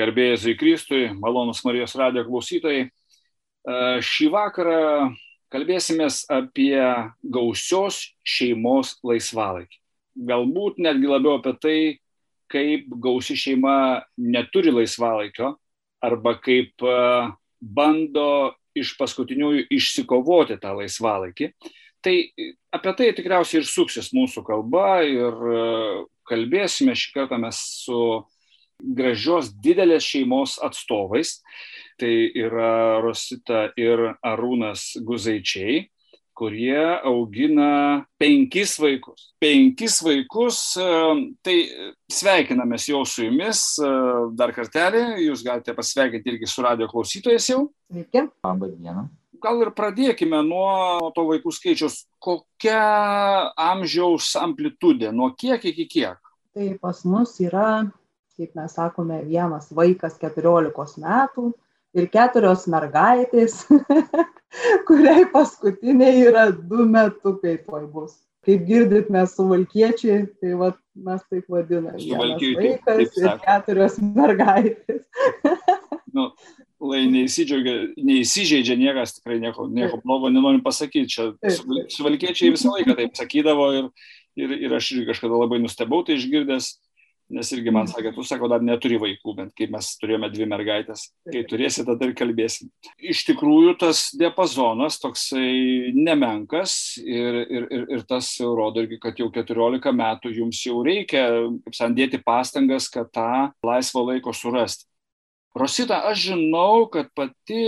Garbėjai Zui Kristui, malonus Marijos radio klausytojai. Šį vakarą kalbėsimės apie gausios šeimos laisvalaikį. Galbūt netgi labiau apie tai, kaip gausi šeima neturi laisvalaikio arba kaip bando iš paskutiniųjų išsikovoti tą laisvalaikį. Tai apie tai tikriausiai ir suksis mūsų kalba ir kalbėsime šį kartą mes su gražios didelės šeimos atstovais. Tai yra Rosita ir Arūnas Guzaičiai, kurie augina penkis vaikus. Penkis vaikus, tai sveikinamės jau su jumis dar kartelį, jūs galite pasveikinti irgi su radio klausytojais jau. Sveiki. Labą dieną. Gal ir pradėkime nuo to vaikų skaičiaus. Kokia amžiaus amplitudė, nuo kiek iki kiek? Tai pas mus yra kaip mes sakome, vienas vaikas 14 metų ir keturios mergaitės, kuriai paskutiniai yra du metukai tuoj bus. Kaip girdit, mes suvalkiečiai, tai va, mes taip vadiname. Vienas vaikas ir keturios mergaitės. nu, lai neįsižeidžia niekas, tikrai nieko, nieko blogo nenorim pasakyti. Čia suvalkiečiai visą laiką taip sakydavo ir, ir, ir aš irgi kažkada labai nustebau tai išgirdęs nes irgi man sakė, tu sako, dar neturi vaikų, bent kaip mes turėjome dvi mergaitės, kai turėsi, tada ir kalbėsim. Iš tikrųjų, tas diapazonas toksai nemenkas ir, ir, ir, ir tas rodo irgi, kad jau 14 metų jums jau reikia, kaip sandėti pastangas, kad tą laisvą laiko surasti. Rosita, aš žinau, kad pati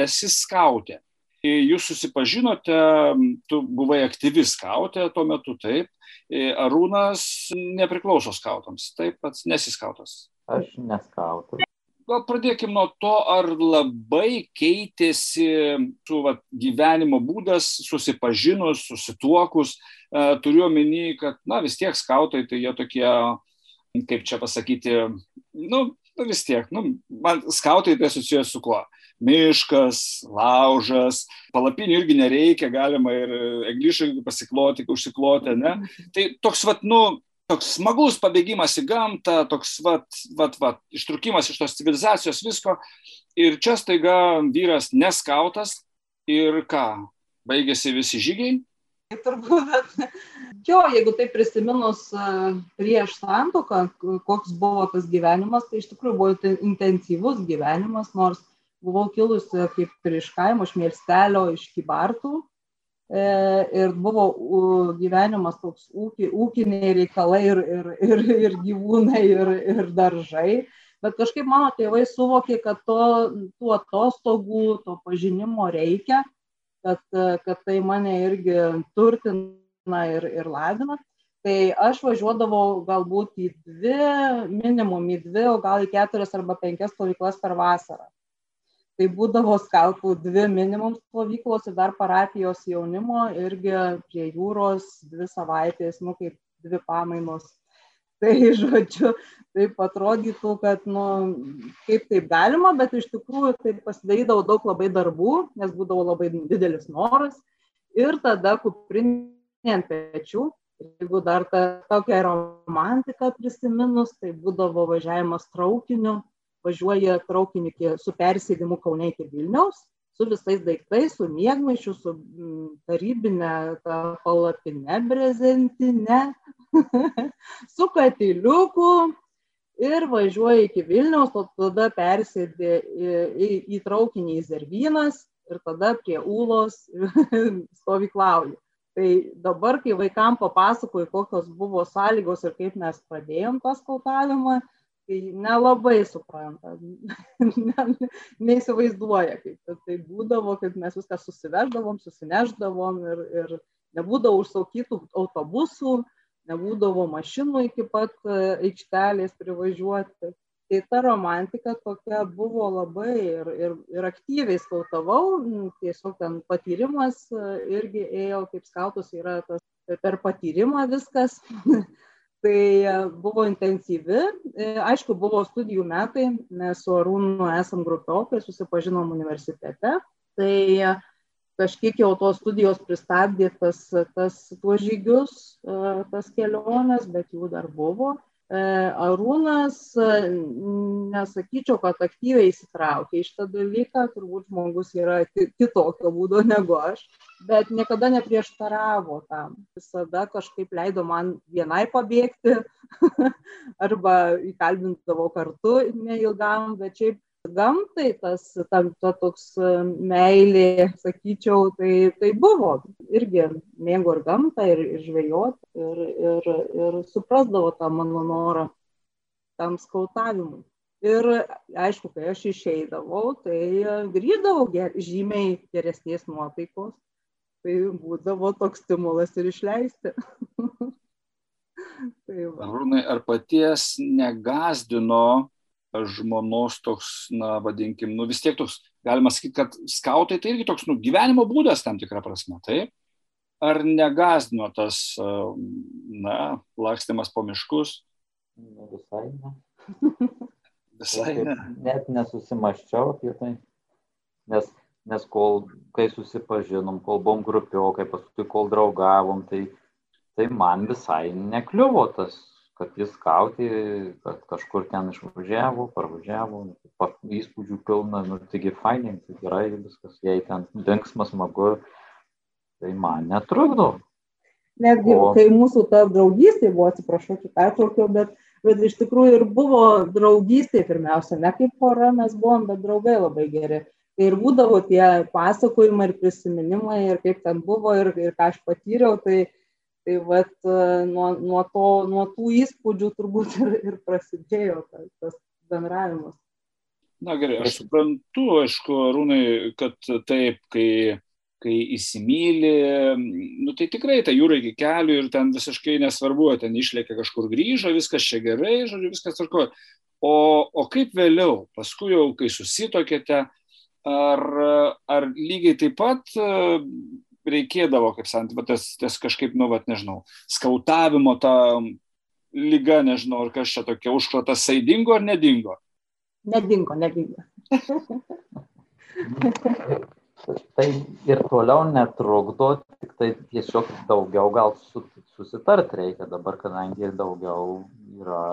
esi skautė. Jūs susipažinote, tu buvai aktyvi skautė tuo metu, taip, Arūnas nepriklauso skautams, taip pats nesiskautas. Aš neskautas. Gal pradėkime nuo to, ar labai keitėsi su va, gyvenimo būdas, susipažinus, susituokus. E, turiu omeny, kad, na, vis tiek skautai, tai jie tokie, kaip čia pasakyti, nu, vis tiek, nu, man skautai tai asociuoja su kuo? Miškas, laužas, palapinių irgi nereikia, galima ir eglišai pasikloti, užsikloti, ne? Tai toks, vat, nu, toks smagus pabėgimas į gamtą, toks, vat, vat, vat, ištrukimas iš tos civilizacijos visko. Ir čia staiga vyras neskautas ir ką, baigėsi visi žygiai. Turbūt, jo, jeigu tai prisiminus prieš santoką, koks buvo tas gyvenimas, tai iš tikrųjų buvo intensyvus gyvenimas, nors buvau kilusi kaip ir iš kaimo, iš miestelio, iš Kybartų. E, ir buvo gyvenimas toks ūki, ūkiniai reikalai ir, ir, ir, ir gyvūnai, ir, ir daržai. Bet kažkaip mano tėvai suvokė, kad to, tų atostogų, to pažinimo reikia, kad, kad tai mane irgi turtina ir, ir lavina. Tai aš važiuodavau galbūt į dvi, minimum į dvi, o gal į keturias arba penkias stovyklas per vasarą tai būdavo skautų dvi minimum stovyklos ir dar parapijos jaunimo irgi prie jūros dvi savaitės, nu kaip dvi pamainos. Tai žodžiu, taip atrodytų, kad, nu, kaip taip galima, bet iš tikrųjų tai pasidarydavo daug labai darbų, nes būdavo labai didelis noras. Ir tada kuprinė ant pečių, jeigu dar tą tokią romantiką prisiminus, tai būdavo važiavimas traukiniu važiuoja traukiniu su persėdimu Kaune iki Vilniaus, su visais daiktais, su miegmaišiu, su mm, tarybinė palapinė brezentinė, su katiliuku ir važiuoja iki Vilniaus, o tada persėdi į, į, į traukinį į Zervynas ir tada prie Ūlos stovyklauji. Tai dabar, kai vaikam papasakoju, kokios buvo sąlygos ir kaip mes pradėjom tą skautavimą, tai nelabai supranta, ne, neįsivaizduoja, kaip tai būdavo, kaip mes viską susiveždavom, susineždavom ir, ir nebūdavo užsaukytų autobusų, nebūdavo mašinų iki pat e, aikštelės privažiuoti. Tai ta romantika tokia buvo labai ir, ir, ir aktyviai skautavau, tiesiog ten patyrimas e, irgi ėjo, kaip skautus yra tas per patyrimą viskas. tai e, buvo intensyvi. E, aišku, buvo studijų metai, mes su Arūnu esam grupiokai, susipažinom universitete. Tai e, kažkiek jau tos studijos pristabdė tas, tas tuos žygius, tas keliones, bet jų dar buvo. Arūnas, nesakyčiau, kad aktyviai įsitraukia į šitą dalyką, turbūt žmogus yra kitokio būdo negu aš, bet niekada neprieštaravo tam. Visada kažkaip leido man vienai pabėgti arba įkalbindavo kartu neilgam, bet šiaip gamtai tas tam ta toks e, meilė sakyčiau tai tai buvo irgi mėgo ir gamtą ir ir žvejot ir ir ir suprasdavo tą mano norą tam skautavimui ir aišku kai aš išeidavau tai grįždavau ge žymiai geresnės nuotaikos tai būdavo toks stimulas ir išleisti tai. Arūnai, ar paties negazdino žmonos toks, na, vadinkim, nu vis tiek toks, galima sakyti, kad skautai tai irgi toks, nu, gyvenimo būdas tam tikrą prasme, taip? Ar negazdino tas, na, lakstimas po miškus? Ne, visai ne. Visai ne. Net nesusimaščiau apie tai, nes, nes kol, kai susipažinom, kol buvom grupiokai, paskui kol draugavom, tai, tai man visai nekliuvo tas kad jis skauti, kad kažkur ten išvažiavo, parvažiavo, įspūdžių pilna, nu, taigi fainai, tai gerai viskas, jei ten linksmas, smagu, tai man netrukdo. Netgi, o... kai mūsų ta draugystė buvo, atsiprašau, čia pertraukiau, bet, bet iš tikrųjų ir buvo draugystė pirmiausia, ne kaip pora mes buvom, bet draugai labai geri. Tai ir būdavo tie pasakojimai ir prisiminimai ir kaip ten buvo ir, ir ką aš patyriau, tai tai vat nuo nuo to nuo tų įspūdžių turbūt ir ir prasidėjo tas tas bendravimas na gerai aš suprantu aišku arūnai kad taip kai kai įsimyli, nu tai tikrai ta jūra iki kelių ir ten visiškai nesvarbu, ten išlėkė kažkur grįžo, viskas čia gerai, žodžiu, viskas tvarko. O, o kaip vėliau, paskui jau, kai susitokėte, ar, ar lygiai taip pat reikėdavo, kaip sakant, va, tas, tas kažkaip, nu, va, nežinau, skautavimo ta lyga, nežinau, ar kas čia tokia užkratas, jisai dingo ar nedingo? Nedingo, nedingo. tai ir toliau netrukdo, tik tai tiesiog daugiau gal susitart reikia dabar, kadangi daugiau yra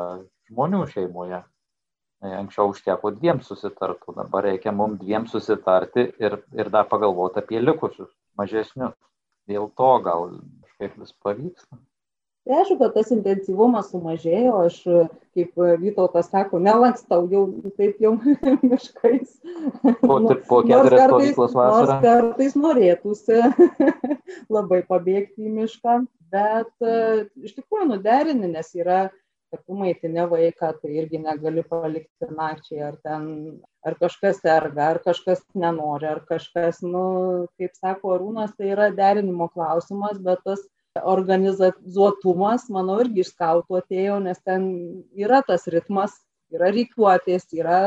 žmonių šeimoje. Anksčiau užteko dviem susitartų, dabar reikia mums dviem susitarti ir, ir dar pagalvoti apie likusius mažesnius. Dėl to gal kažkaip vis pavyksta. Tai aišku, kad tas intensyvumas sumažėjo, aš, kaip Vytautas sako, nelankstau jau taip jau miškais. Po, po keturias stovyklas vasarą. Nors kartais norėtųsi labai pabėgti į mišką, bet iš tikrųjų nuderini, nes yra kad tu maitini vaiką, tai irgi negali palikti nakčiai, ar ten, ar kažkas serga, ar kažkas nenori, ar kažkas, nu, kaip sako Arūnas, tai yra derinimo klausimas, bet tas organizuotumas, manau, irgi iš skautų atėjo, nes ten yra tas ritmas, yra reikiuotės, yra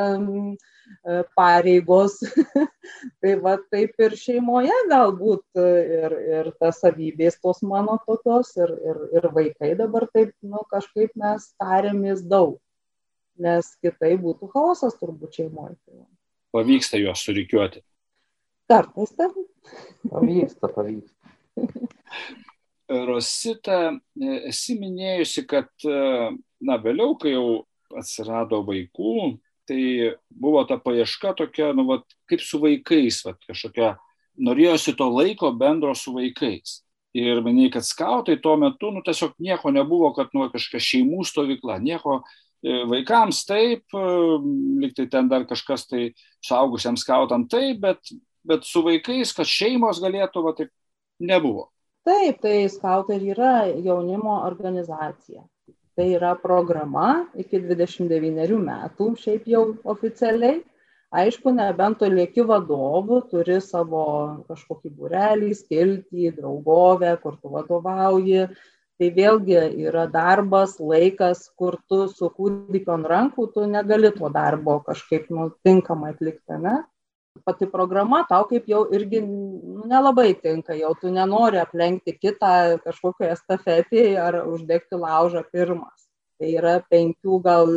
E, pareigos. tai va taip ir šeimoje galbūt ir, ir tas savybės tos mano tokios ir, ir, ir vaikai dabar taip, nu, kažkaip mes tarėmės daug, nes kitai būtų chaosas turbūt šeimoje. Pavyksta juos surikiuoti. Kartais taip. Pavyksta, pavyksta. Rosita, esi minėjusi, kad, na, vėliau, kai jau atsirado vaikų, tai buvo ta paieška tokia, nu, vat, kaip su vaikais, vat, kažkokia, norėjosi to laiko bendro su vaikais. Ir minėjai, kad skautai tuo metu, nu, tiesiog nieko nebuvo, kad, nu, kažkokia šeimų stovykla, nieko e, vaikams taip, e, liktai ten dar kažkas tai suaugusiems skautam taip, bet, bet su vaikais, kad šeimos galėtų, va, taip nebuvo. Taip, tai skautai yra jaunimo organizacija tai yra programa iki 29 metų, šiaip jau oficialiai. Aišku, nebent tu lieki vadovu, turi savo kažkokį burelį, skiltį, draugovę, kur tu vadovauji. Tai vėlgi yra darbas, laikas, kur tu su kūdikiu ant rankų, tu negali to darbo kažkaip nu, tinkamai atlikti, ne? Pati programa tau kaip jau irgi nu, nelabai tinka, jau. Tu nenori aplenkti kitą kažkokią estafetį ar uždegti laužą pirmas. Tai yra penkių gal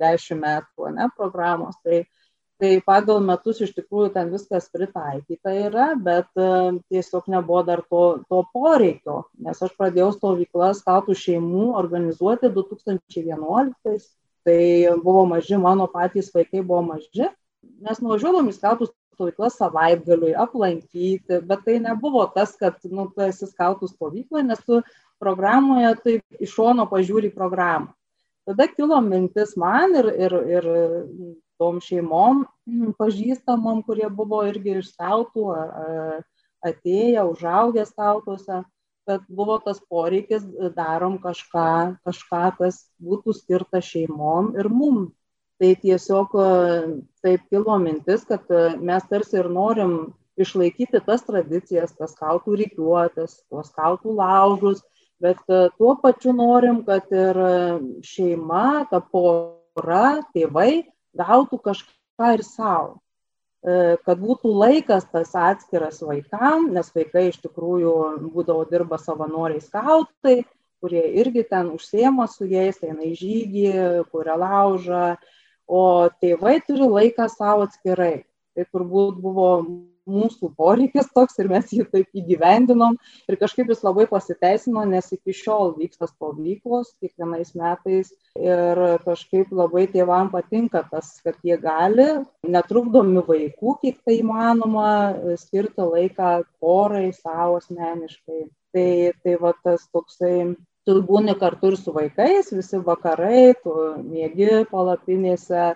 dešimt metų ne programos. Tai Tai pagal metus iš tikrųjų ten viskas pritaikyta yra, bet tiesiog nebuvo dar to, to poreikio, nes aš pradėjau stovyklas skautų šeimų organizuoti 2011, tai buvo maži, mano patys vaikai buvo maži, mes nuvažiuodavom į skautų stovyklas savaitgaliui aplankyti, bet tai nebuvo tas, kad nu, tu esi skautų stovykloje, nes tu programoje taip iš šono pažiūri programą. Tada kilo mintis man ir, ir, ir tom šeimom pažįstamom, kurie buvo irgi iš skautų atėję, užaugę skautuose, kad buvo tas poreikis, darom kažką, kažką, kas būtų skirta šeimom ir mum. Tai tiesiog taip kilo mintis, kad mes tarsi ir norim išlaikyti tas tradicijas, tas skautų rykiuotės, tuos skautų laužus, bet tuo pačiu norim, kad ir šeima, ta pora, tėvai gautų kažką ir savo e, kad būtų laikas tas atskiras vaikam, nes vaikai iš tikrųjų būdavo dirba savanoriai skautai, kurie irgi ten užsiema su jais, eina į žygį, kuria laužą, o tėvai turi laiką savo atskirai. Tai turbūt buvo mūsų poreikis toks ir mes jį taip įgyvendinom ir kažkaip jis labai pasiteisino, nes iki šiol vyksta stovyklos kiekvienais metais ir kažkaip labai tėvam patinka tas, kad jie gali, netrukdomi vaikų, kiek tai įmanoma, skirti laiką porai savo asmeniškai. Tai, tai va tas toksai tu būni kartu ir su vaikais, visi vakarai, tu mėgi palapinėse,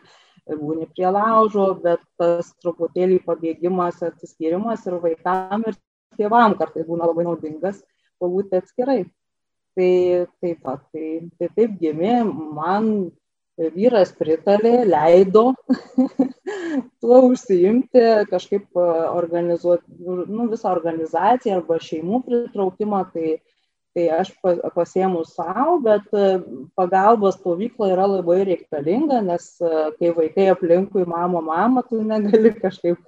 būni prie laužo, bet tas truputėlį pabėgimas, atsiskyrimas ir vaikam, ir tėvam kartais būna labai naudingas pabūti atskirai. Tai taip pat, tai, tai taip gimė, man vyras pritarė, leido tuo užsiimti, kažkaip organizuoti nu, visą organizaciją arba šeimų pritraukimą, tai tai aš pasiemu savo, bet e, pagalbos stovykla yra labai reikalinga, nes e, kai vaikai aplinkui mamo, mama, tu negali kažkaip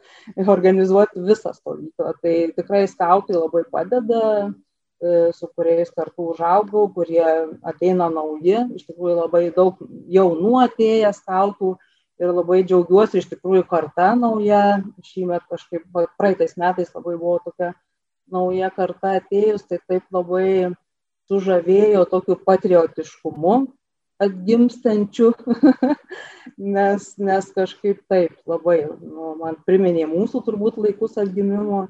organizuoti visą stovyklą. Tai tikrai skautai labai padeda, e, su kuriais kartu užaugau, kurie ateina nauji, iš tikrųjų labai daug jaunų atėję skautų ir labai džiaugiuosi iš tikrųjų karta nauja, šį metą kažkaip praeitais metais labai buvo tokia nauja karta atėjus, tai taip labai sužavėjo tokiu patriotiškumu atgimstančiu, nes, nes kažkaip taip labai, nu, man priminė mūsų turbūt laikus atgimimo,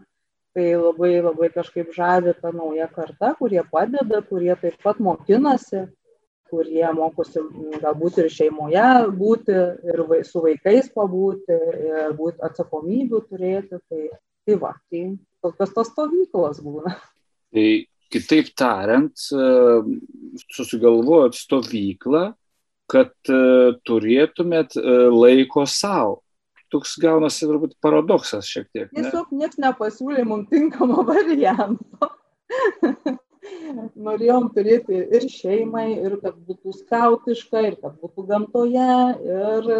tai labai labai kažkaip žavi ta nauja karta, kurie padeda, kurie taip pat mokinasi, kurie mokosi galbūt ir šeimoje būti, ir su vaikais pabūti, ir būti atsakomybių turėti. Tai, tai va, tai kokios tos stovyklos būna. Tai kitaip tariant, e, susigalvojot stovyklą, kad e, turėtumėt e, laiko savo. Toks gaunasi turbūt paradoksas šiek tiek. Ne? Tiesiog niekas nepasiūlė mums tinkamo varianto. Norėjom turėti ir šeimai, ir kad būtų skautiška, ir kad būtų gamtoje, ir,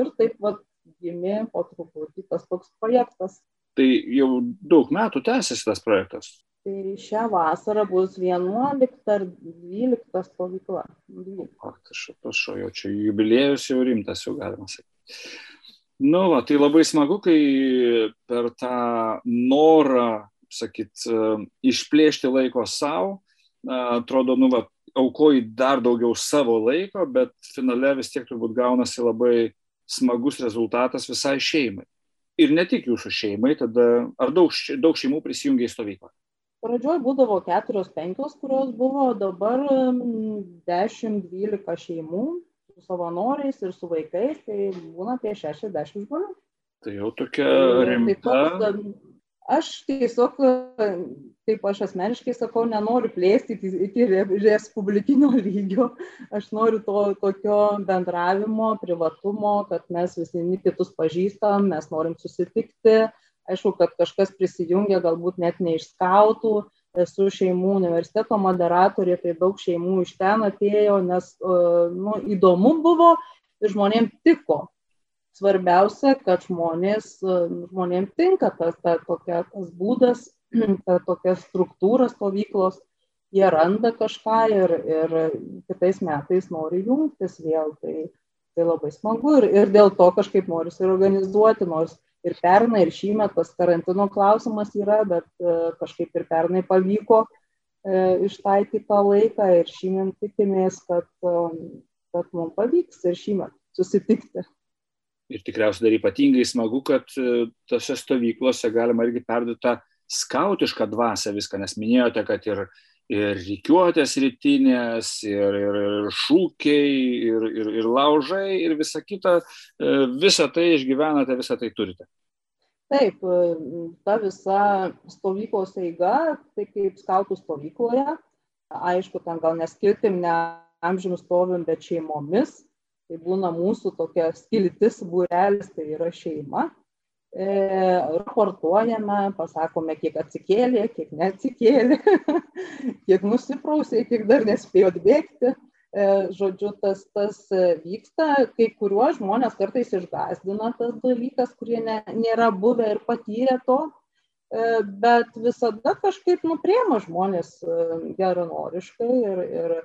ir taip pat gimė po truputį tas toks projektas tai jau daug metų tęsiasi tas projektas. Tai šią vasarą bus 11 ar 12 stovykla. O, tai aš prašau, jau čia jubiliejus jau rimtas, jau galima sakyti. Nu, va, tai labai smagu, kai per tą norą, sakyt, išplėšti laiko savo, atrodo, nu, va, aukoji dar daugiau savo laiko, bet finale vis tiek turbūt gaunasi labai smagus rezultatas visai šeimai ir ne tik jūsų šeimai, tada ar daug, daug šeimų prisijungia į stovyklą? Pradžioj būdavo keturios, penkios, kurios buvo, dabar 10-12 šeimų su savanoriais ir su vaikais, tai būna apie 60 žmonių. Tai jau tokia rimta. Taip pat aš tiesiog, kaip aš asmeniškai sakau, nenoriu plėsti iki, iki respublikinio lygio. Aš noriu to tokio bendravimo, privatumo, kad mes visi kitus pažįstam, mes norim susitikti. Aišku, kad kažkas prisijungia galbūt net ne iš skautų, esu šeimų universiteto moderatorė, tai daug šeimų iš ten atėjo, nes nu, įdomu buvo ir žmonėms tiko svarbiausia, kad žmonės, žmonėm tinka tas, ta, tokia, tas būdas, ta tokia struktūra stovyklos, jie randa kažką ir, ir kitais metais nori jungtis vėl. Tai tai labai smagu ir, ir dėl to kažkaip norisi ir organizuoti, nors ir pernai, ir šįmet tas karantino klausimas yra, bet kažkaip ir pernai pavyko ištaikytą laiką ir šįmet tikimės, kad, kad mums pavyks ir šįmet susitikti. Ir tikriausiai dar ypatingai smagu, kad tose stovyklose galima irgi perduoti tą skautišką dvasę viską, nes minėjote, kad ir, ir rykiuotės rytinės, ir, ir, ir šūkiai, ir, ir, ir laužai, ir visa kita, e, visą tai išgyvenate, visą tai turite. Taip, ta visa stovyklos eiga, tai kaip skautų stovykloje, aišku, ten gal neskirtim ne amžiams stovim, bet šeimomis, tai būna mūsų tokia skiltis, būrelis, tai yra šeima E, raportuojame, pasakome, kiek atsikėlė, kiek neatsikėlė, kiek nusiprausė, kiek dar nespėjo atbėgti. E, žodžiu, tas, tas vyksta, kai kuriuos žmonės kartais išgazdina tas dalykas, kurie ne, nėra buvę ir patyrę to, e, bet visada kažkaip nupriema žmonės geranoriškai ir, ir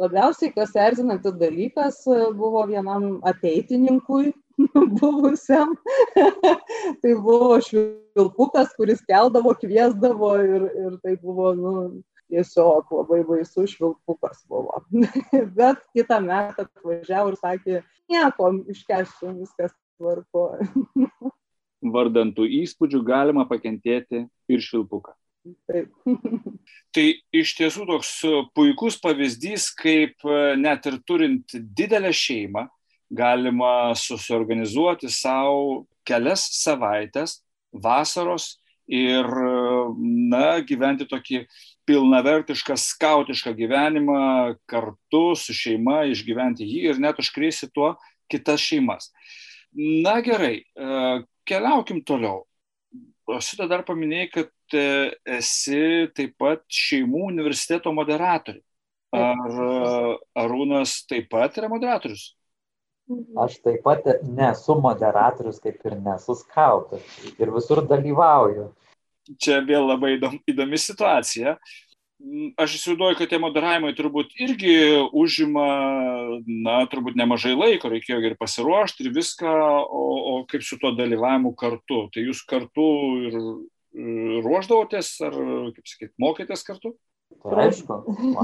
labiausiai kas erzinantis dalykas buvo vienam ateitininkui, buvusiam. tai buvo švilpukas, kuris keldavo, kviesdavo ir, ir tai buvo, nu, tiesiog labai baisus švilpukas buvo. Bet kitą metą atvažiavo ir sakė, nieko, iškeščiau, viskas tvarko. Vardantų įspūdžių galima pakentėti ir švilpuką. Taip. tai iš tiesų toks puikus pavyzdys, kaip net ir turint didelę šeimą, galima susiorganizuoti savo kelias savaitės vasaros ir, na, gyventi tokį pilnavertišką, skautišką gyvenimą kartu su šeima, išgyventi jį ir net užkrėsi tuo kitas šeimas. Na gerai, e, keliaukim toliau. Šitą dar paminėjai, kad e, esi taip pat šeimų universiteto moderatorius. Ar Arūnas taip pat yra moderatorius? Aš taip pat nesu moderatorius, kaip ir nesu skautas. Ir visur dalyvauju. Čia vėl labai įdomi, įdomi situacija. Aš įsivaizduoju, kad tie moderavimai turbūt irgi užima, na, turbūt nemažai laiko, reikėjo ir pasiruošti ir viską, o, o kaip su tuo dalyvavimu kartu. Tai jūs kartu ir ruoždavotės, ar, kaip sakyt, mokėtės kartu? Tai aišku,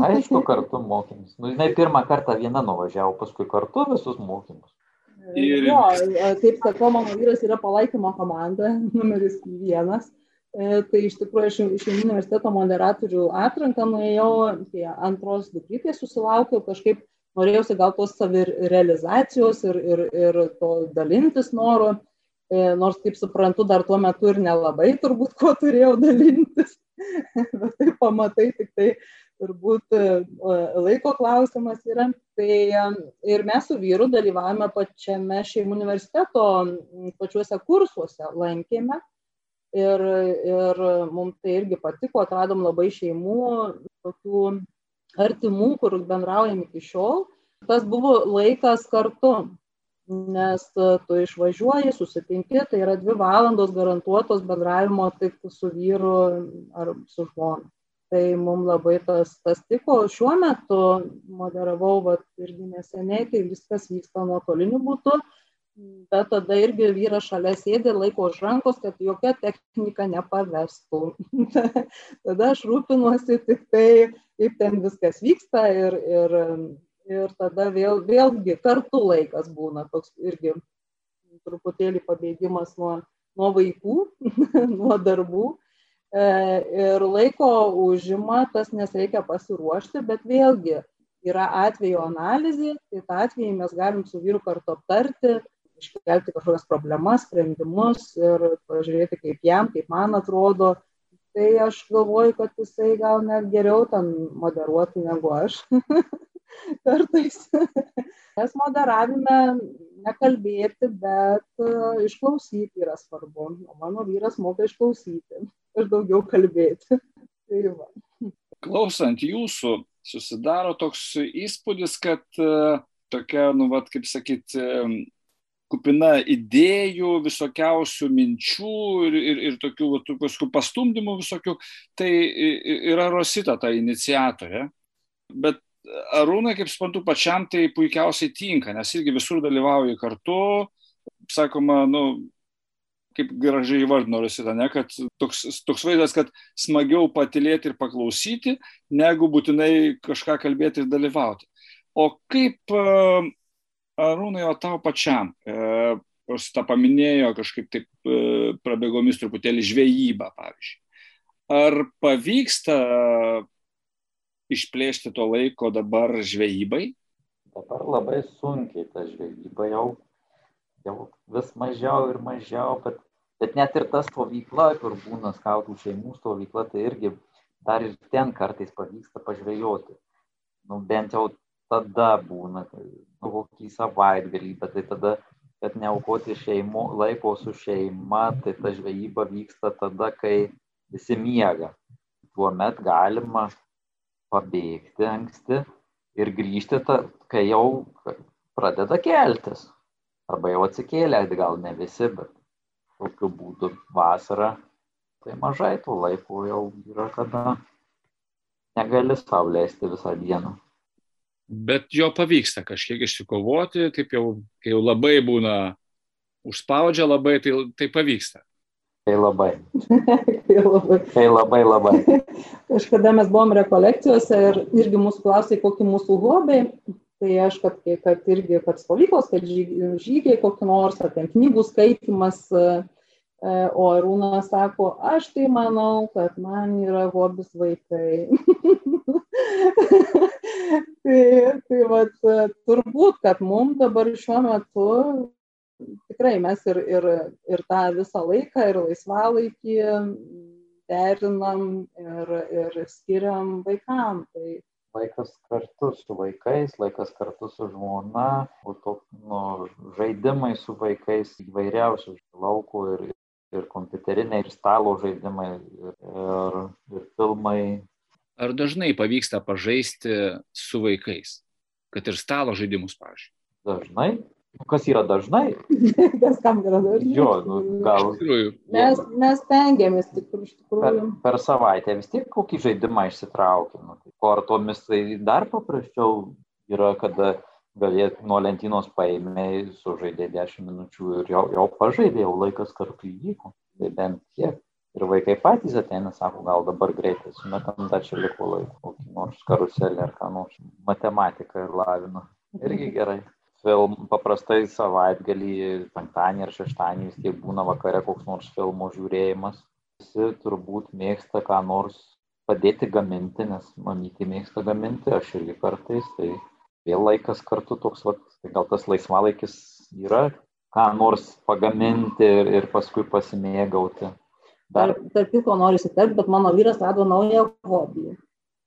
aišku, kartu mokymus. Nu, žinai, pirmą kartą viena nuvažiavo, paskui kartu visus mokymus. Ir... Jo, kaip sakau, mano vyras yra palaikymo komanda, numeris vienas. E, tai iš tikrųjų aš iš universiteto moderatorių atranką nuėjau, tai antros dukrytės susilaukiau, kažkaip norėjausi gal tos savirealizacijos ir, ir, ir to dalintis noro, nors kaip suprantu, dar tuo metu ir nelabai turbūt kuo turėjau dalintis. bet tai pamatai tik tai turbūt e, laiko klausimas yra. Tai e, ir mes su vyru dalyvavome pačiame šeimų universiteto pačiuose kursuose, lankėme. Ir, ir mums tai irgi patiko, atradom labai šeimų, tokių artimų, kur bendraujam iki šiol. Tas buvo laikas kartu, nes tu išvažiuoji, susitinki, tai yra dvi valandos garantuotos bendravimo tik su vyru ar su žmona. Tai mums labai tas, tas tiko. Šiuo metu moderavau vat, irgi neseniai, tai viskas vyksta nuotoliniu būdu, bet tada irgi vyras šalia sėdė, laiko už rankos, kad jokia technika nepavestų. tada aš rūpinuosi tik tai, kaip ten viskas vyksta ir, ir ir tada vėl, vėlgi kartu laikas būna toks irgi truputėlį pabėgimas nuo, nuo vaikų, nuo darbų. E, ir laiko užima tas, nes reikia pasiruošti, bet vėlgi yra atvejo analizė, tai tą atvejį mes galim su vyru kartu aptarti, iškelti kažkokias problemas, sprendimus ir pažiūrėti, kaip jam, kaip man atrodo. Tai aš galvoju, kad jisai gal net geriau ten moderuotų negu aš. kartais. Nes moderavime nekalbėti, bet e, išklausyti yra svarbu. O mano vyras moka išklausyti ir daugiau kalbėti. Tai va. Klausant jūsų, susidaro toks įspūdis, kad uh, tokia, nu, vat, kaip sakyti, um, kupina idėjų, visokiausių minčių ir, ir, ir tokių, tokių pastumdymų visokių. Tai yra Rosita ta iniciatorė. Bet Arūnai, kaip suprantu, pačiam tai puikiausiai tinka, nes irgi visur dalyvauji kartu, sakoma, nu, kaip gražiai įvardino Rosita, ne, kad toks, toks vaizdas, kad smagiau patilėti ir paklausyti, negu būtinai kažką kalbėti ir dalyvauti. O kaip Arūnai, o tau pačiam, Rosita paminėjo kažkaip taip prabėgomis truputėlį žvejybą, pavyzdžiui. Ar pavyksta išplėšti to laiko dabar žvejybai? Dabar labai sunkiai ta žvejyba jau, jau vis mažiau ir mažiau, bet, bet net ir ta stovykla, kur būna skautų šeimų stovykla, tai irgi dar ir ten kartais pavyksta pažvejoti. Nu, bent jau tada būna, nu, kokį savaitgalį, bet tai tada, kad neaukoti šeimų, laiko su šeima, tai ta žvejyba vyksta tada, kai visi miega. Tuomet galima pabėgti anksti ir grįžti, ta, kai jau pradeda keltis. Arba jau atsikėlė, gal ne visi, bet tokiu būdu vasarą tai mažai tų laikų jau yra, kada negali sau leisti visą dieną. Bet jo pavyksta kažkiek išsikovoti, taip jau, kai jau labai būna užspaudžia labai, tai, tai pavyksta. Tai labai. tai labai. Tai labai labai. Kažkada mes buvom rekolekcijose ir irgi mūsų klausė, kokie mūsų hobiai. Tai aš, kad, kad irgi, kad stovyklos, kad žygiai kokį nors, ar ten knygų skaitimas, e, o Arūnas sako, aš tai manau, kad man yra hobis vaikai. tai, tai vat, turbūt, kad mums dabar šiuo metu tikrai mes ir, ir, ir tą visą laiką, ir laisvalaikį derinam ir, ir skiriam vaikam. Tai laikas kartu su vaikais, laikas kartu su žmona, to, nu, žaidimai su vaikais įvairiausių laukų ir, ir kompiuteriniai, ir stalo žaidimai, ir, ir, ir filmai. Ar dažnai pavyksta pažaisti su vaikais, kad ir stalo žaidimus, pavyzdžiui? Dažnai, kas yra dažnai? kas kam yra dažnai? Jo, nu, gal. Mes, mes tengiamės tik iš tikrųjų. Per, per savaitę vis tiek kokį žaidimą išsitraukiam. Nu, tai kortomis tai dar paprasčiau yra, kada galėt nuo lentynos paėmė, sužaidė 10 minučių ir jau, jau pažaidė, jau laikas kartu įvyko. Tai bent tiek. Ir vaikai patys ateina, sako, gal dabar greitai sumetam, dar čia liko laiko, kokį nors karuselį ar ką nors, matematiką ir lavina. Irgi gerai film, paprastai savaitgalį, penktadienį ar šeštadienį vis tiek būna vakare koks nors filmo žiūrėjimas. Visi turbūt mėgsta ką nors padėti gaminti, nes mamytė mėgsta gaminti, aš irgi kartais, tai vėl laikas kartu toks, vat, tai gal tas laisvalaikis yra, ką nors pagaminti ir, ir paskui pasimėgauti. Dar... Tarp kitko noriu įsiterpti, bet mano vyras rado naują hobį.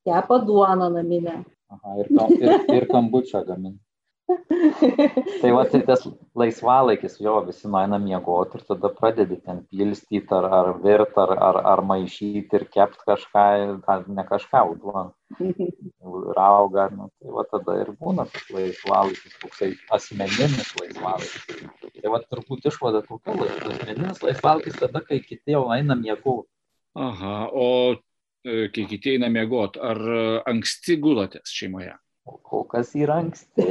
Kepa duoną naminę. Aha, ir, ir, ir kambučią gaminti tai va, tai tas laisvalaikis, jo, visi nueina miegoti ir tada pradedi ten pilstyti ar, ar virt, ar, ar, ar maišyti ir kept kažką, ne kažką, o duoną. Rauga, nu, tai va tada ir būna tas laisvalaikis, toksai asmeninis laisvalaikis. Tai va turbūt išvada tokia, asmeninis laisvalaikis tada, kai kiti jau eina miegoti. Aha, o e, kai kiti eina miegoti, ar e, anksti gulatės šeimoje? Kol kas yra anksti,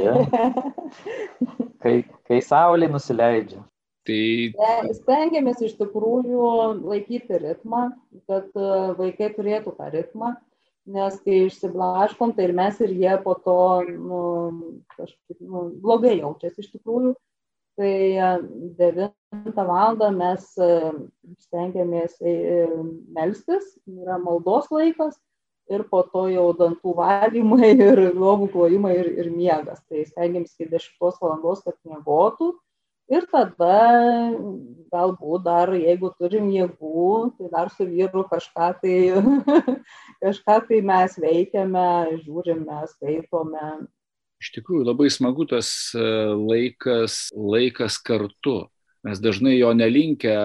kai, kai saulė nusileidžia. Tai stengiamės iš tikrųjų laikyti ritmą, kad e, vaikai turėtų tą ritmą, nes kai išsiblaškom, tai ir mes ir jie po to nu, kažkaip nu, blogai jaučiasi iš tikrųjų. Tai 9 val. mes e, stengiamės e, melstis, yra maldos laikas ir po to jau dantų valymai ir lovų klojimai ir, ir miegas. Tai stengiamės iki 10 valandos, kad miegotų. Ir tada galbūt dar, jeigu turim jėgų, tai dar su vyru kažką tai, kažką tai mes veikiame, žiūrime, skaitome. Iš tikrųjų, labai smagu tas e, laikas, laikas kartu. Mes dažnai jo nelinkę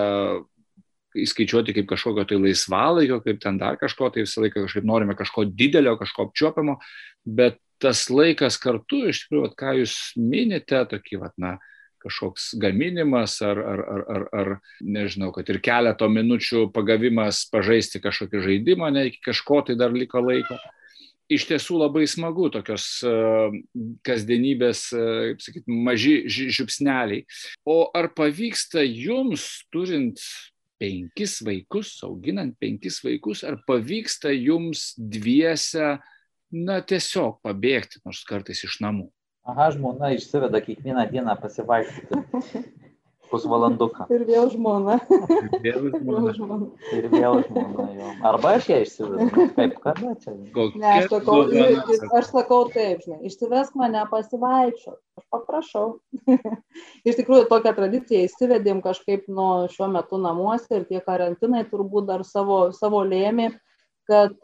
įskaičiuoti kaip kažkokio tai laisvalaikio, kaip ten dar kažko, tai visą laiką kažkaip norime kažko didelio, kažko apčiuopiamo, bet tas laikas kartu, iš tikrųjų, vat, ką jūs minite, tokį, vat, na, kažkoks gaminimas ar, ar, ar, ar, ar, nežinau, kad ir keleto minučių pagavimas pažaisti kažkokį žaidimą, ne iki kažko tai dar liko laiko. iš tiesų labai smagu tokios kasdienybės, kaip sakyti, maži žiupsneliai. O ar pavyksta jums, turint penkis vaikus, auginant penkis vaikus, ar pavyksta jums dviese, na, tiesiog pabėgti nors kartais iš namų? Aha, žmona išsiveda kiekvieną dieną pasivaikščioti. pusvalanduką. Ir vėl žmona. Vėl žmona. Ir vėl žmona jo. Arba aš ją išsivedu. Kaip kada čia? Ne, aš sakau, aš sakau taip, žinai, išsivesk mane pasivaikščioti. Aš paprašau. Iš tikrųjų, tokią tradiciją įsivedėm kažkaip nuo šiuo metu namuose ir tie karantinai turbūt dar savo, savo lėmė, kad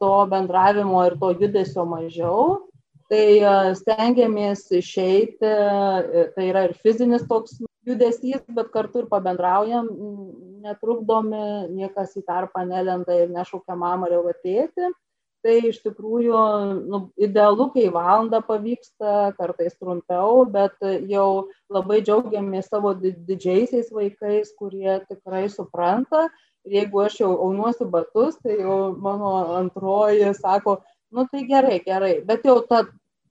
to bendravimo ir to judesio mažiau. Tai stengiamės išeiti, tai yra ir fizinis toks judesys, bet kartu ir pabendraujam, netrukdomi, niekas į tarpą nelenda ir nešaukia mamą ar jau atėti. Tai iš tikrųjų nu, idealu, kai valandą pavyksta, kartais trumpiau, bet jau labai džiaugiamės savo didžiaisiais vaikais, kurie tikrai supranta. Ir jeigu aš jau aunuosiu batus, tai jau mano antroji sako, nu tai gerai, gerai, bet jau ta,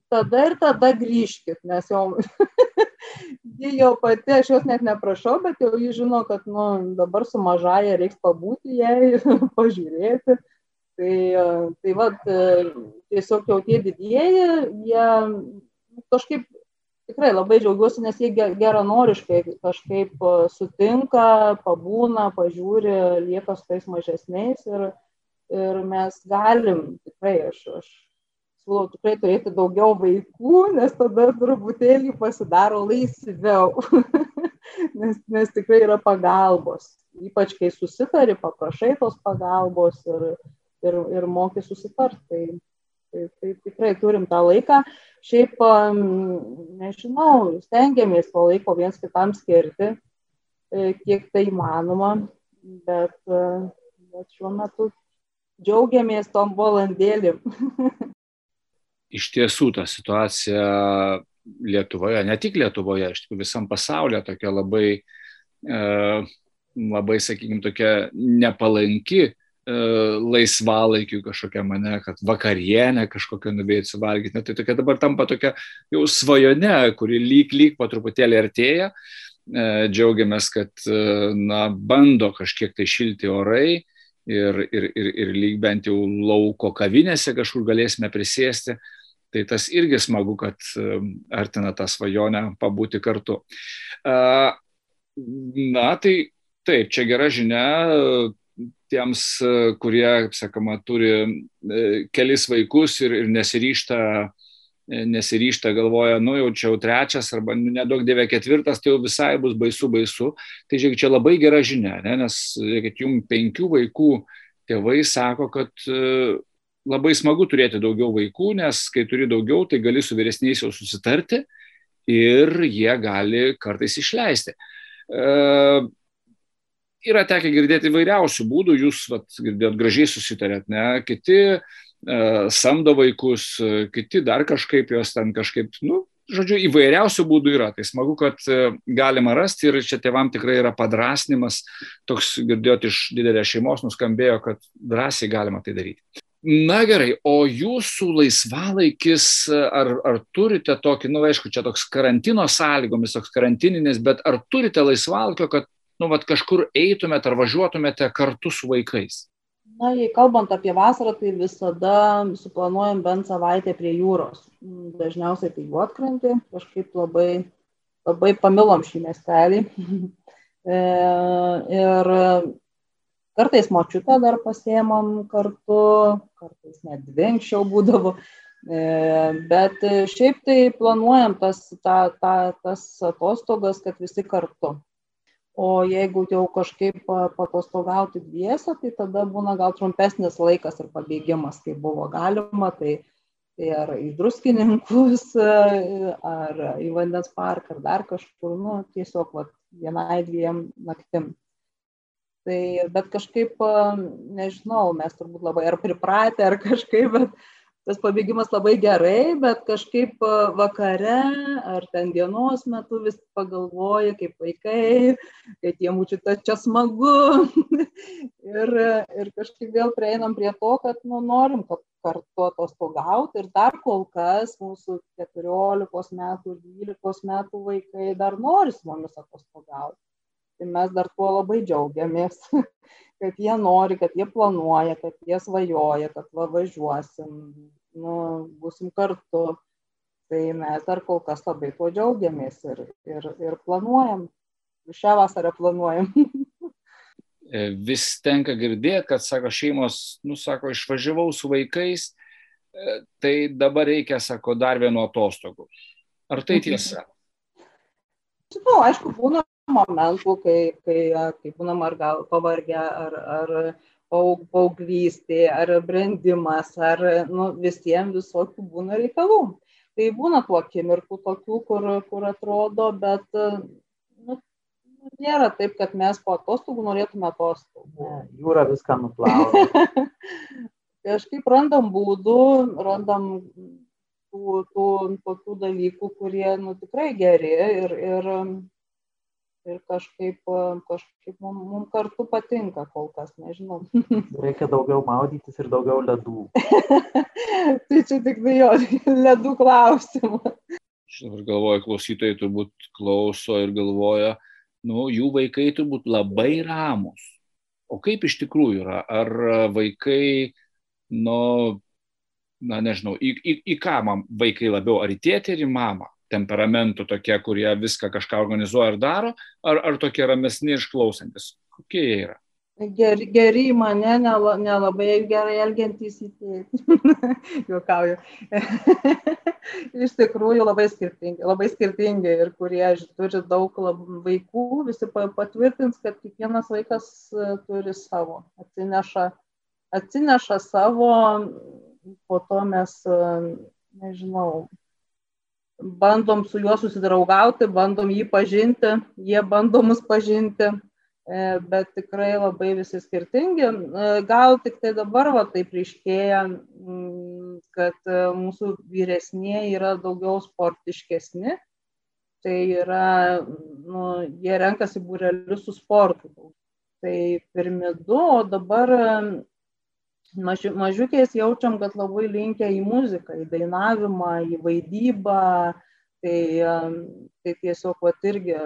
tada ir tada grįžkit, nes jau ji jau pati, aš jos net neprašau, bet jau ji žino, kad nu, dabar su mažaja reiks pabūti jai, pažiūrėti. Tai, tai va, tiesiog jau tie didieji, jie kažkaip tikrai labai džiaugiuosi, nes jie geranoriškai kažkaip sutinka, pabūna, pažiūri, lieka su tais mažesniais ir, ir mes galim, tikrai aš, aš siūlau tikrai turėti daugiau vaikų, nes tada truputėlį pasidaro laisviau, nes, nes tikrai yra pagalbos. Ypač kai susitari, paprašai tos pagalbos ir, ir, ir moki susitarti. Tai, tai, tai tikrai turim tą laiką. Šiaip, nežinau, stengiamės to laiko viens kitam skirti, e, kiek tai įmanoma, bet, e, bet šiuo metu džiaugiamės tom valandėlėm. iš tiesų ta situacija Lietuvoje, ne tik Lietuvoje, iš tikrųjų visam pasaulyje tokia labai, e, labai, sakykime, tokia nepalanki e, laisvalaikiu kažkokia mane, kad vakarienę kažkokią nubėti suvalgyti. Na, tai tokia dabar tampa tokia jau svajone, kuri lyg lyg po truputėlį artėja. E, džiaugiamės, kad na, bando kažkiek tai šilti orai ir, ir, ir, ir lyg bent jau lauko kavinėse kažkur galėsime prisėsti. Tai tas irgi smagu, kad artina tą svajonę pabūti kartu. Na, tai taip, čia gera žinia tiems, kurie, sakoma, turi e, kelis vaikus ir, ir nesiryšta E, nesiryšta, galvoja, nu jau čia jau trečias arba nedaug dievė ketvirtas, tai jau visai bus baisu, baisu. Tai žiūrėk, čia labai gera žinia, ne? nes, žiūrėkit, jums penkių vaikų tėvai sako, kad e, labai smagu turėti daugiau vaikų, nes kai turi daugiau, tai gali su vyresniais jau susitarti ir jie gali kartais išleisti. E, yra tekę girdėti įvairiausių būdų, jūs vat, girdėjot gražiai susitarėt, ne, kiti E, samdo vaikus, kiti dar kažkaip jos ten kažkaip, nu, žodžiu, įvairiausių būdų yra. Tai smagu, kad e, galima rasti ir čia tėvam tikrai yra padrasnimas, toks girdėjot iš didelės šeimos nuskambėjo, kad drąsiai galima tai daryti. Na gerai, o jūsų laisvalaikis, ar, ar turite tokį, na, nu, aišku, čia toks karantino sąlygomis, toks karantininis, bet ar turite laisvalaikio, kad, nu, vat kažkur eitumėte ar važiuotumėte kartu su vaikais? na jei kalbant apie vasarą tai visada suplanuojam bent savaitę prie jūros dažniausiai tai juodkrantė kažkaip labai labai pamilom šį miestelį e, ir kartais močiutę dar pasiemam kartu kartais net dvi anksčiau būdavo. E, bet šiaip tai planuojam tas, ta, ta, tas atostogas, kad visi kartu. O jeigu jau kažkaip paatostogauti dviese tai tada būna gal trumpesnis laikas ir pabėgimas kai buvo galima tai tai ar į druskininkus ar į vandens parką ar dar kažkur nu tiesiog vat vienai dviem naktim tai bet kažkaip nežinau mes turbūt labai ar pripratę ar kažkaip bet tas pabėgimas labai gerai, bet kažkaip vakare ar ten dienos metu vis pagalvoja, kaip vaikai, kad jie mūčiute čia smagu. ir, ir kažkaip vėl prieinam prie to, kad nu, norim kartu atostogauti ir dar kol kas mūsų 14 metų ir 12 metų vaikai dar nori su mumis atostogauti. Tai mes dar tuo labai džiaugiamės, kad jie nori, kad jie planuoja, kad jie svajoja, kad va važiuosim, nu, būsim kartu. Tai mes dar kol kas labai tuo džiaugiamės ir, ir, ir planuojam. Šią vasarą planuojam. E, vis tenka girdėti, kad, sako, šeimos, nu, sako, išvažiavau su vaikais, e, tai dabar reikia, sako, dar vieno atostogų. Ar tai tiesa? Žinau, aišku, būna momentų, kai, kai, kai būnam ar gal pavargę, ar, ar paauglystė, ar brendimas, ar nu, visiems visokių būna reikalų. Tai būna tų akimirkų tokių, kur, kur atrodo, bet nu, nėra taip, kad mes po atostogų norėtume atostogų. Ne, jūra viską nuplauna. Kažkaip randam būdų, randam tų, tų tokių dalykų, kurie nu, tikrai geri ir, ir ir kažkaip, kažkaip mums mum kartu patinka kol kas, nežinau. Reikia daugiau maudytis ir daugiau ledų. tai čia tik tai jo ledų klausimas. Aš dabar galvoju, klausytojai turbūt klauso ir galvoja, nu, jų vaikai turbūt labai ramus. O kaip iš tikrųjų yra? Ar vaikai, nu, na nežinau, į, į, į ką man vaikai labiau, ar į tėtį, ar į mamą? Temperamentų tokie, kurie viską kažką organizuoja ir daro, ar, ar tokie ramesni išklausantis? Kokie jie yra? Geri, geri mane, nelabai ne gerai elgiantys į tėtį. Juokauju. Iš tikrųjų labai skirtingi, labai skirtingi ir kurie turi daug vaikų, visi patvirtins, kad kiekvienas vaikas e, turi savo, atsineša, atsineša savo, po to mes, e, nežinau, bandom su juo susidraugauti, bandom jį pažinti, jie bando mus pažinti, e, bet tikrai labai visi skirtingi. E, gal tik tai dabar va taip ryškėja, mm, kad e, mūsų vyresnieji yra daugiau sportiškesni, tai yra, nu, jie renkasi būrelius su sportu. Tai pirmi du, o dabar maži, mažiukiais jaučiam, kad labai linkia į muziką, į dainavimą, į vaidybą. Tai, tai tiesiog vat irgi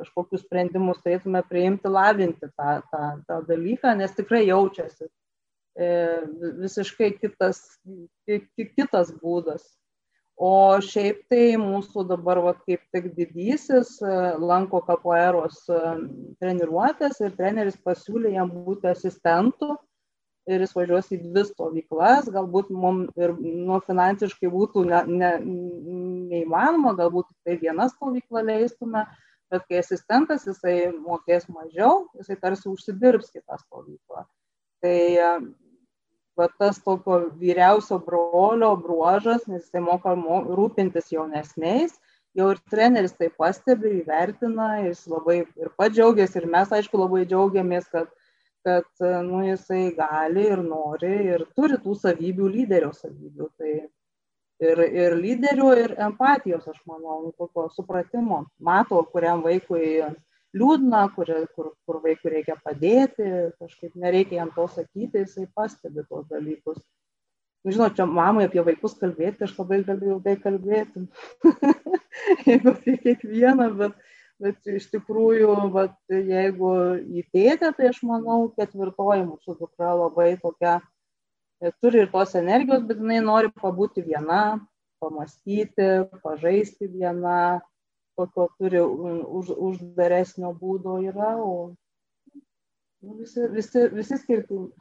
kažkokius sprendimus turėtume priimti, lavinti tą, tą, tą dalyką, nes tikrai jaučiasi e, visiškai kitas, kitas būdas. O šiaip tai mūsų dabar, va, kaip tik didysis, e, lanko kapoeros e, treniruotės ir treneris pasiūlė jam būti asistentu ir jis važiuos į dvi stovyklas, galbūt mums ir nu, finansiškai būtų ne, ne, neįmanoma, galbūt tai viena stovykla leistume, bet kai asistentas jisai mokės mažiau, jisai tarsi užsidirbs kitą stovyklą. Tai va, tas tokio vyriausio brolio bruožas, nes jisai moka mo, rūpintis jaunesniais, jau ir treneris tai pastebi, įvertina, jis labai ir pats džiaugiasi, ir mes aišku labai džiaugiamės, kad kad nu, jisai gali ir nori ir turi tų savybių, lyderio savybių. Tai ir, ir lyderio, ir empatijos, aš manau, nu, tokio supratimo. Mato, kuriam vaikui liūdna, kur, kur, kur vaikui reikia padėti, kažkaip nereikia jam to sakyti, jisai pastebi tos dalykus. Nu, žinot, čia mamai apie vaikus kalbėti, aš labai galiu ilgai kalbėti. Jeigu apie kiekvieną, bet, bet iš tikrųjų, vat, jeigu į tėtę, tai aš manau, ketvirtoji mūsų dukra labai tokia, e, turi ir tos energijos, bet jinai nori pabūti viena, pamastyti, pažaisti viena, tokio turi už, uždaresnio būdo yra, o nu, visi, visi, visi skirtingi.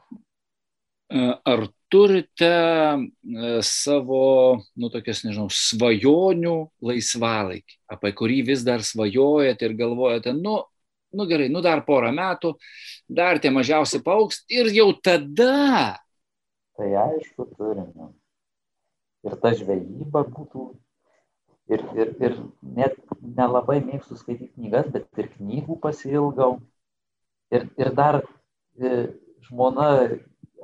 Ar turite e, savo, nu, tokias, nežinau, svajonių laisvalaikį, apie kurį vis dar svajojate ir galvojate, nu, nu gerai, nu dar porą metų, dar tie mažiausi paauks ir jau tada. Tai aišku, turime. Ir ta žvejyba būtų. Ir, ir, ir net nelabai mėgstu skaityti knygas, bet ir knygų pasilgau. Ir, ir dar e, žmona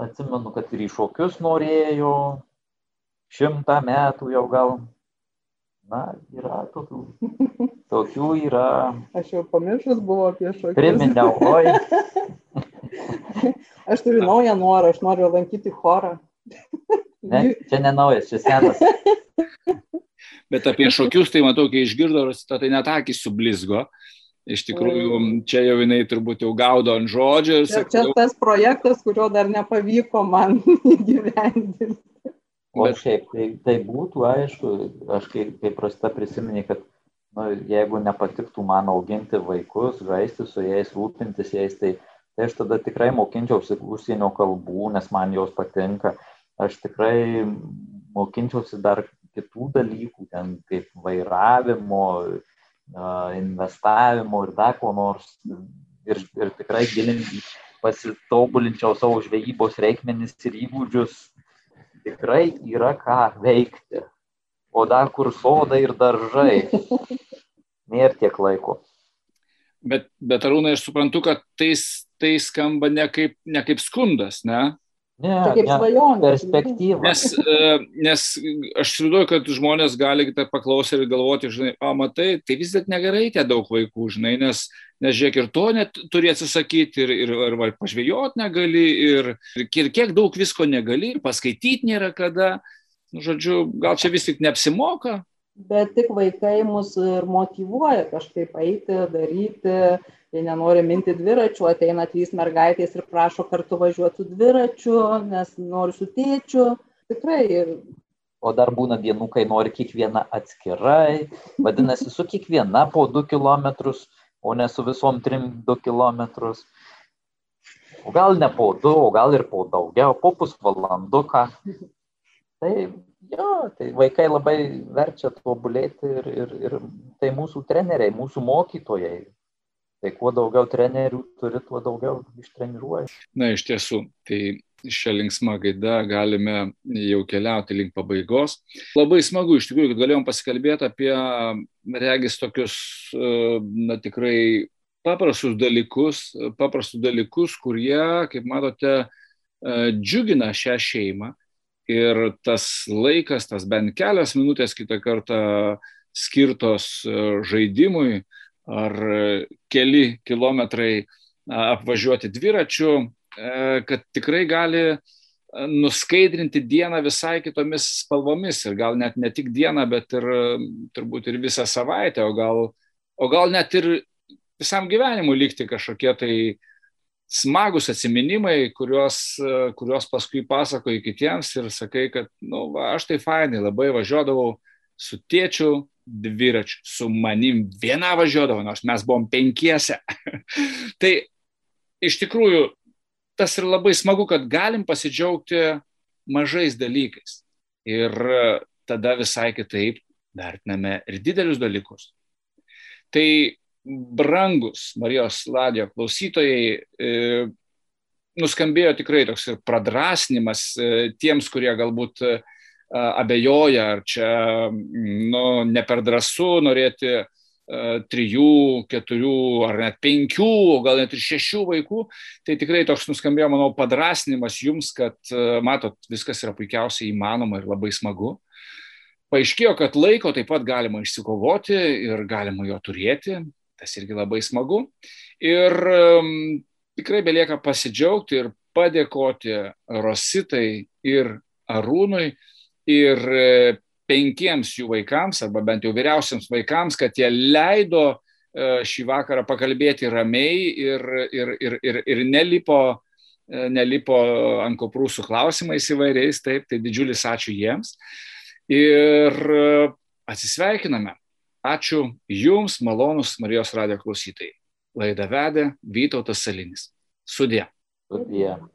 atsimenu, kad ir į šokius norėjo, šimtą metų jau gal. Na, yra tokių. Tokių yra. Aš jau pamiršus buvo apie šokius. Priminiau, oi. aš turiu naują norą, aš noriu lankyti chorą. Ne, čia ne naujas, čia senas. Bet apie šokius, tai matau, kai išgirdo, tai net akis sublizgo. Iš tikrųjų, čia jau jinai turbūt jau gaudo ant žodžio. Čia, čia tas projektas, kurio dar nepavyko man įgyvendinti. O Bet... šiaip, tai, tai būtų aišku, aš kaip, kaip prasta prisiminė, kad nu, jeigu nepatiktų man auginti vaikus, žaisti su jais, rūpintis jais, tai, tai aš tada tikrai mokinčiausi užsienio kalbų, nes man jos patinka. Aš tikrai mokinčiausi dar kitų dalykų, ten kaip vairavimo, investavimo ir dar ko nors. Ir, ir tikrai gilinti, pasitobulinčiau savo žvejybos reikmenis ir įgūdžius. Tikrai yra ką veikti. O dar kur sodai ir daržai. Nėra tiek laiko. Bet, bet Arūnai, aš suprantu, kad tai, tai skamba ne kaip, ne kaip skundas, ne? Ne, tai kaip svajonė. Perspektyva. Nes, e, nes aš įsivaizduoju, kad žmonės gali tą paklausę ir galvoti, žinai, o matai, tai vis dėlto negerai tie daug vaikų, žinai, nes, nes žiūrėk, ir to net turi atsisakyti, ir, ir, ir, ir pažvėjot negali, ir, ir kiek daug visko negali, ir paskaityti nėra kada. Nu, žodžiu, gal čia vis tik neapsimoka. Bet tik vaikai mus ir motivuoja kažkaip eiti, daryti jie nenori minti dviračių, ateina trys mergaitės ir prašo kartu važiuoti dviračiu, nes nori su tėčiu. Tikrai. O dar būna dienų, kai nori kiekviena atskirai, vadinasi, su kiekviena po 2 km, o ne su visom 3-2 km. O gal ne po 2, o gal ir po daugiau, po pusvalanduką. Tai jo, tai vaikai labai verčia tobulėti ir, ir, ir tai mūsų treneriai, mūsų mokytojai Tai kuo daugiau trenerių turi, tuo daugiau ištreniruoji. Na, iš tiesų, tai šią linksmą gaidą galime jau keliauti link pabaigos. Labai smagu iš tikrųjų, kad galėjom pasikalbėti apie, regis, tokius, na tikrai paprastus dalykus, paprastus dalykus, kurie, kaip matote, džiugina šią šeimą. Ir tas laikas, tas bent kelias minutės kitą kartą skirtos žaidimui, ar keli kilometrai apvažiuoti dviračiu, e, kad tikrai gali nuskaidrinti dieną visai kitomis spalvomis. Ir gal net ne tik dieną, bet ir turbūt ir visą savaitę, o gal, o gal net ir visam gyvenimui likti kažkokie tai smagus atsiminimai, kuriuos, kuriuos paskui pasakoji kitiems ir sakai, kad, na, nu, va, aš tai fainai labai važiuodavau su tėčiu dviračiu, su manim viena važiuodavo, nors mes buvom penkiese. tai iš tikrųjų tas ir labai smagu, kad galim pasidžiaugti mažais dalykais. Ir tada visai kitaip vertiname ir didelius dalykus. Tai brangus Marijos Ladijo klausytojai, e, nuskambėjo tikrai toks ir pradrasnimas e, tiems, kurie galbūt e, abejoja, ar čia nu, ne per drąsu norėti trijų, keturių ar net penkių, o gal net ir šešių vaikų, tai tikrai toks nuskambėjo, manau, padrasnimas jums, kad, matot, viskas yra puikiausiai įmanoma ir labai smagu. Paaiškėjo, kad laiko taip pat galima išsikovoti ir galima jo turėti, tas irgi labai smagu. Ir tikrai belieka pasidžiaugti ir padėkoti Rositai ir Arūnui ir e, penkiems jų vaikams, arba bent jau vyriausiams vaikams, kad jie leido e, šį vakarą pakalbėti ramiai ir, ir, ir, ir, ir nelipo, e, nelipo ant koprų su klausimais įvairiais, taip, tai didžiulis ačiū jiems. Ir atsisveikiname. Ačiū Jums, malonus Marijos radio klausytojai. Laidą vedė Vytautas Salinis. Sudė. Sudė.